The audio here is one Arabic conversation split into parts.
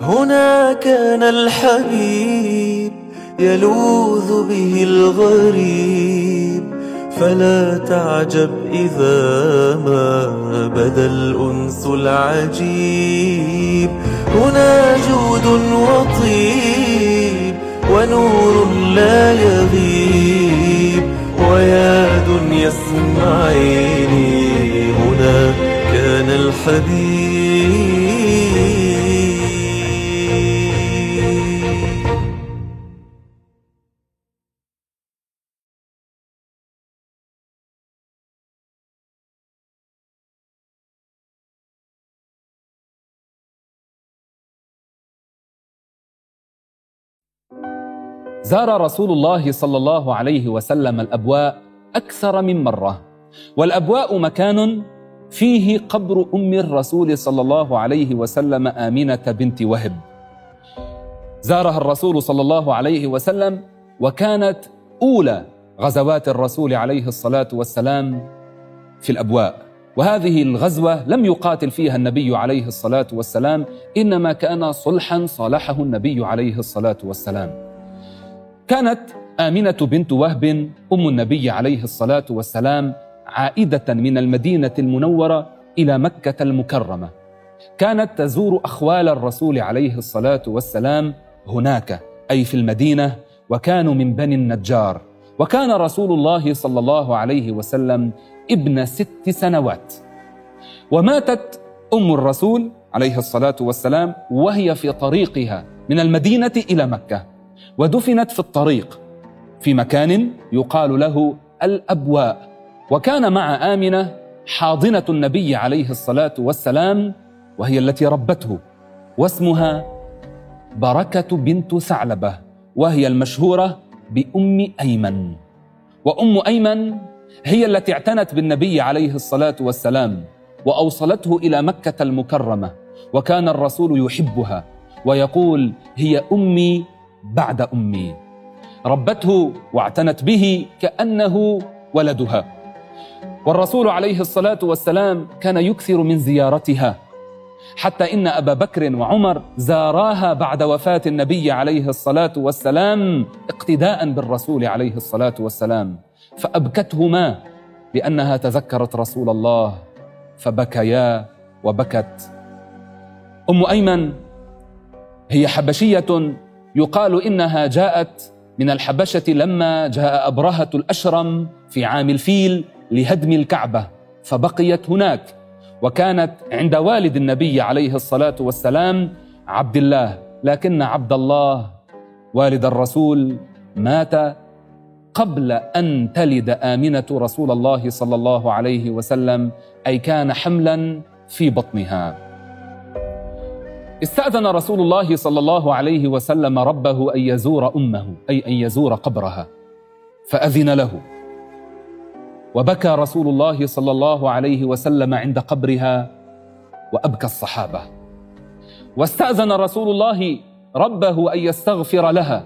هنا كان الحبيب يلوذ به الغريب. فلا تعجب إذا ما بدا الأنس العجيب. هنا جود وطيب ونور لا يغيب. ويا دنيا اسمعيني هنا كان الحبيب زار رسول الله صلى الله عليه وسلم الأبواء أكثر من مرة. والأبواء مكان فيه قبر أم الرسول صلى الله عليه وسلم آمنة بنت وهب. زارها الرسول صلى الله عليه وسلم وكانت أولى غزوات الرسول عليه الصلاة والسلام في الأبواء. وهذه الغزوة لم يقاتل فيها النبي عليه الصلاة والسلام إنما كان صلحا صالحه النبي عليه الصلاة والسلام. كانت آمنة بنت وهب أم النبي عليه الصلاة والسلام عائدة من المدينة المنورة إلى مكة المكرمة. كانت تزور أخوال الرسول عليه الصلاة والسلام هناك أي في المدينة وكانوا من بني النجار. وكان رسول الله صلى الله عليه وسلم ابن ست سنوات. وماتت أم الرسول عليه الصلاة والسلام وهي في طريقها من المدينة إلى مكة. ودفنت في الطريق في مكان يقال له الأبواء. وكان مع آمنة حاضنة النبي عليه الصلاة والسلام وهي التي ربته واسمها بركة بنت ثعلبة وهي المشهورة بأم أيمن. وأم أيمن هي التي اعتنت بالنبي عليه الصلاة والسلام وأوصلته إلى مكة المكرمة وكان الرسول يحبها ويقول هي أمي بعد أمي. ربته واعتنت به كأنه ولدها. والرسول عليه الصلاة والسلام كان يكثر من زيارتها. حتى إن أبا بكر وعمر زاراها بعد وفاة النبي عليه الصلاة والسلام اقتداء بالرسول عليه الصلاة والسلام. فأبكتهما لأنها تذكرت رسول الله. فبكيا وبكت. أم أيمن هي حبشية يقال إنها جاءت من الحبشة لما جاء أبرهة الأشرم في عام الفيل لهدم الكعبة فبقيت هناك وكانت عند والد النبي عليه الصلاة والسلام عبد الله لكن عبد الله والد الرسول مات قبل أن تلد آمنة رسول الله صلى الله عليه وسلم أي كان حملا في بطنها. استأذن رسول الله صلى الله عليه وسلم ربه أن يزور أمه أي أن يزور قبرها. فأذن له. وبكى رسول الله صلى الله عليه وسلم عند قبرها وأبكى الصحابة. واستأذن رسول الله ربه أن يستغفر لها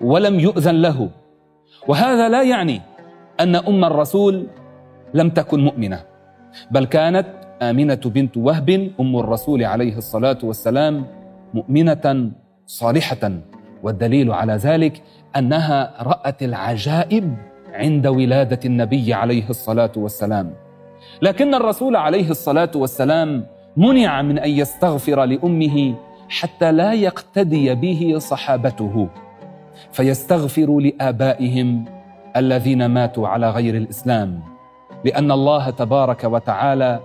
ولم يؤذن له. وهذا لا يعني أن أم الرسول لم تكن مؤمنة بل كانت آمنة بنت وهب أم الرسول عليه الصلاة والسلام مؤمنة صالحة. والدليل على ذلك أنها رأت العجائب عند ولادة النبي عليه الصلاة والسلام. لكن الرسول عليه الصلاة والسلام منع من أن يستغفر لأمه حتى لا يقتدي به صحابته. فيستغفر لآبائهم الذين ماتوا على غير الإسلام. لأن الله تبارك وتعالى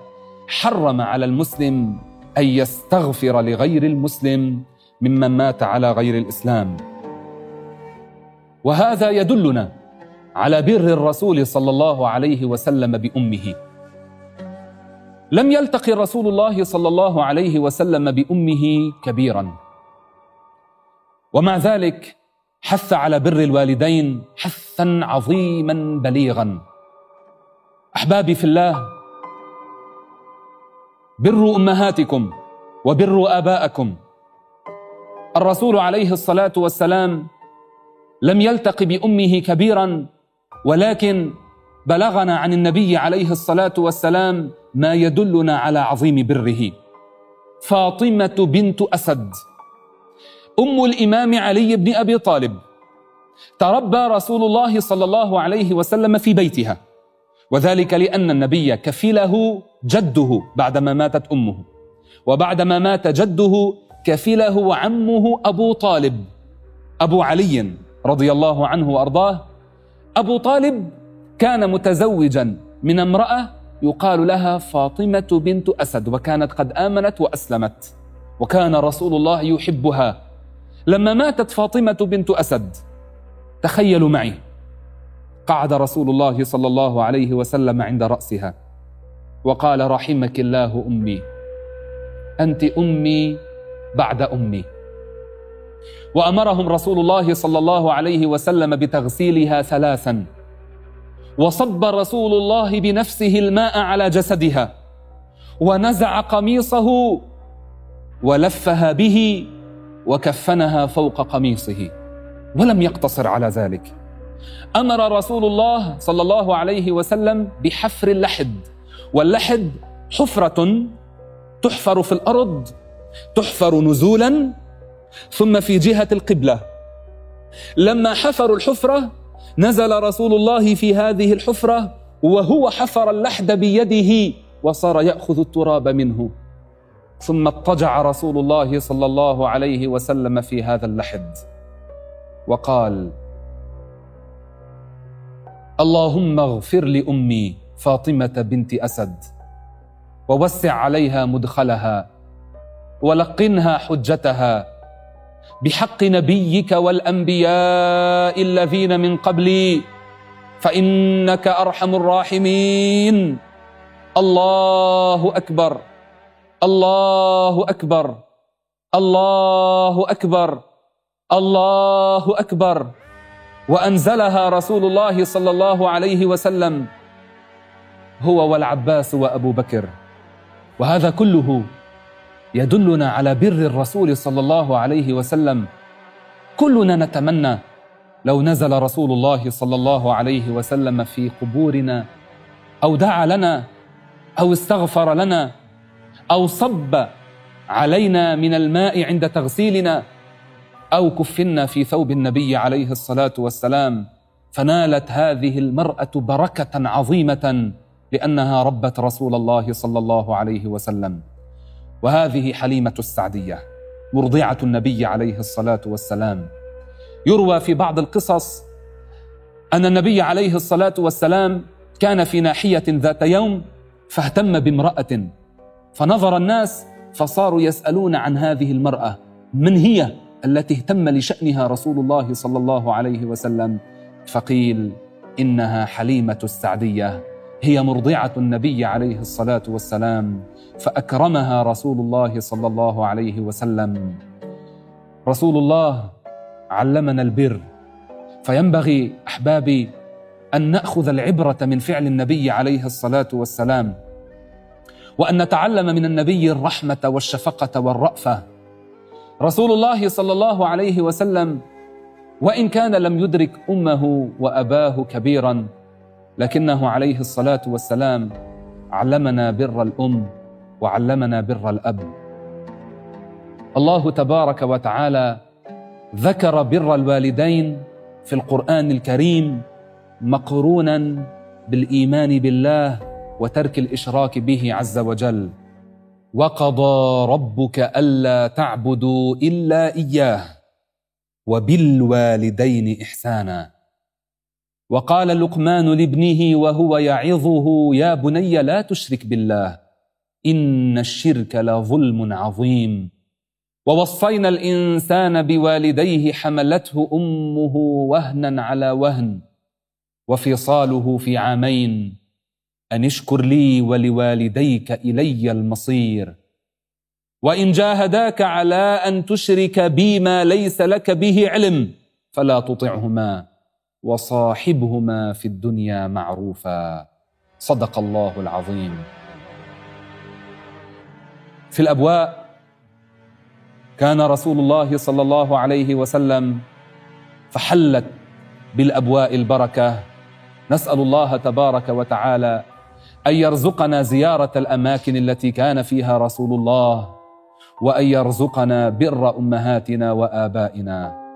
حرم على المسلم أن يستغفر لغير المسلم ممن مات على غير الإسلام. وهذا يدلنا على بر الرسول صلى الله عليه وسلم بأمه. لم يلتقي رسول الله صلى الله عليه وسلم بأمه كبيرا. ومع ذلك حث على بر الوالدين حثا عظيما بليغا. أحبابي في الله بروا أمهاتكم وبروا آباءكم. الرسول عليه الصلاة والسلام لم يلتق بأمه كبيرا ولكن بلغنا عن النبي عليه الصلاة والسلام ما يدلنا على عظيم بره. فاطمة بنت أسد. أم الإمام علي بن أبي طالب. تربى رسول الله صلى الله عليه وسلم في بيتها. وذلك لأن النبي كفله جده بعدما ماتت أمه. وبعدما مات جده كفله عمه أبو طالب أبو علي رضي الله عنه وأرضاه. أبو طالب كان متزوجا من امرأة يقال لها فاطمة بنت أسد وكانت قد آمنت وأسلمت. وكان رسول الله يحبها. لما ماتت فاطمة بنت أسد تخيلوا معي. قعد رسول الله صلى الله عليه وسلم عند رأسها. وقال رحمك الله أمي. أنت أمي بعد أمي. وأمرهم رسول الله صلى الله عليه وسلم بتغسيلها ثلاثا. وصب رسول الله بنفسه الماء على جسدها. ونزع قميصه ولفها به وكفنها فوق قميصه. ولم يقتصر على ذلك. أمر رسول الله صلى الله عليه وسلم بحفر اللحد. واللحد حفرة تحفر في الأرض تحفر نزولا ثم في جهة القبلة. لما حفروا الحفرة نزل رسول الله في هذه الحفرة وهو حفر اللحد بيده وصار يأخذ التراب منه. ثم اضطجع رسول الله صلى الله عليه وسلم في هذا اللحد. وقال اللهم اغفر لأمي فاطمة بنت أسد ووسع عليها مدخلها ولقنها حجتها. بحق نبيك والأنبياء الذين من قبلي فإنك أرحم الراحمين. الله أكبر الله أكبر الله أكبر الله أكبر. وأنزلها رسول الله صلى الله عليه وسلم هو والعباس وأبو بكر. وهذا كله يدلنا على بر الرسول صلى الله عليه وسلم. كلنا نتمنى لو نزل رسول الله صلى الله عليه وسلم في قبورنا أو دعا لنا أو استغفر لنا أو صب علينا من الماء عند تغسيلنا. أو كفنا في ثوب النبي عليه الصلاة والسلام فنالت هذه المرأة بركة عظيمة لأنها ربت رسول الله صلى الله عليه وسلم. وهذه حليمة السعدية مرضعة النبي عليه الصلاة والسلام. يروى في بعض القصص أن النبي عليه الصلاة والسلام كان في ناحية ذات يوم فاهتم بامرأة فنظر الناس فصاروا يسألون عن هذه المرأة من هي؟ التي اهتم لشأنها رسول الله صلى الله عليه وسلم فقيل إنها حليمة السعدية هي مرضعة النبي عليه الصلاة والسلام فأكرمها رسول الله صلى الله عليه وسلم. رسول الله علمنا البر فينبغي احبابي أن نأخذ العبرة من فعل النبي عليه الصلاة والسلام وأن نتعلم من النبي الرحمة والشفقة والرأفة. رسول الله صلى الله عليه وسلم وان كان لم يدرك امه واباه كبيرا لكنه عليه الصلاه والسلام علمنا بر الام وعلمنا بر الاب الله تبارك وتعالى ذكر بر الوالدين في القران الكريم مقرونا بالايمان بالله وترك الاشراك به عز وجل وقضى ربك ألا تعبدوا إلا إياه وبالوالدين إحسانا. وقال لقمان لابنه وهو يعظه يا بني لا تشرك بالله إن الشرك لظلم عظيم. ووصينا الإنسان بوالديه حملته أمه وهنا على وهن وفصاله في عامين. أن اشكر لي ولوالديك إلي المصير. وإن جاهداك على أن تشرك بي ما ليس لك به علم فلا تطعهما وصاحبهما في الدنيا معروفا. صدق الله العظيم. في الأبواء كان رسول الله صلى الله عليه وسلم فحلت بالأبواء البركة. نسأل الله تبارك وتعالى أن يرزقنا زيارة الأماكن التي كان فيها رسول الله وأن يرزقنا بر أمهاتنا وآبائنا.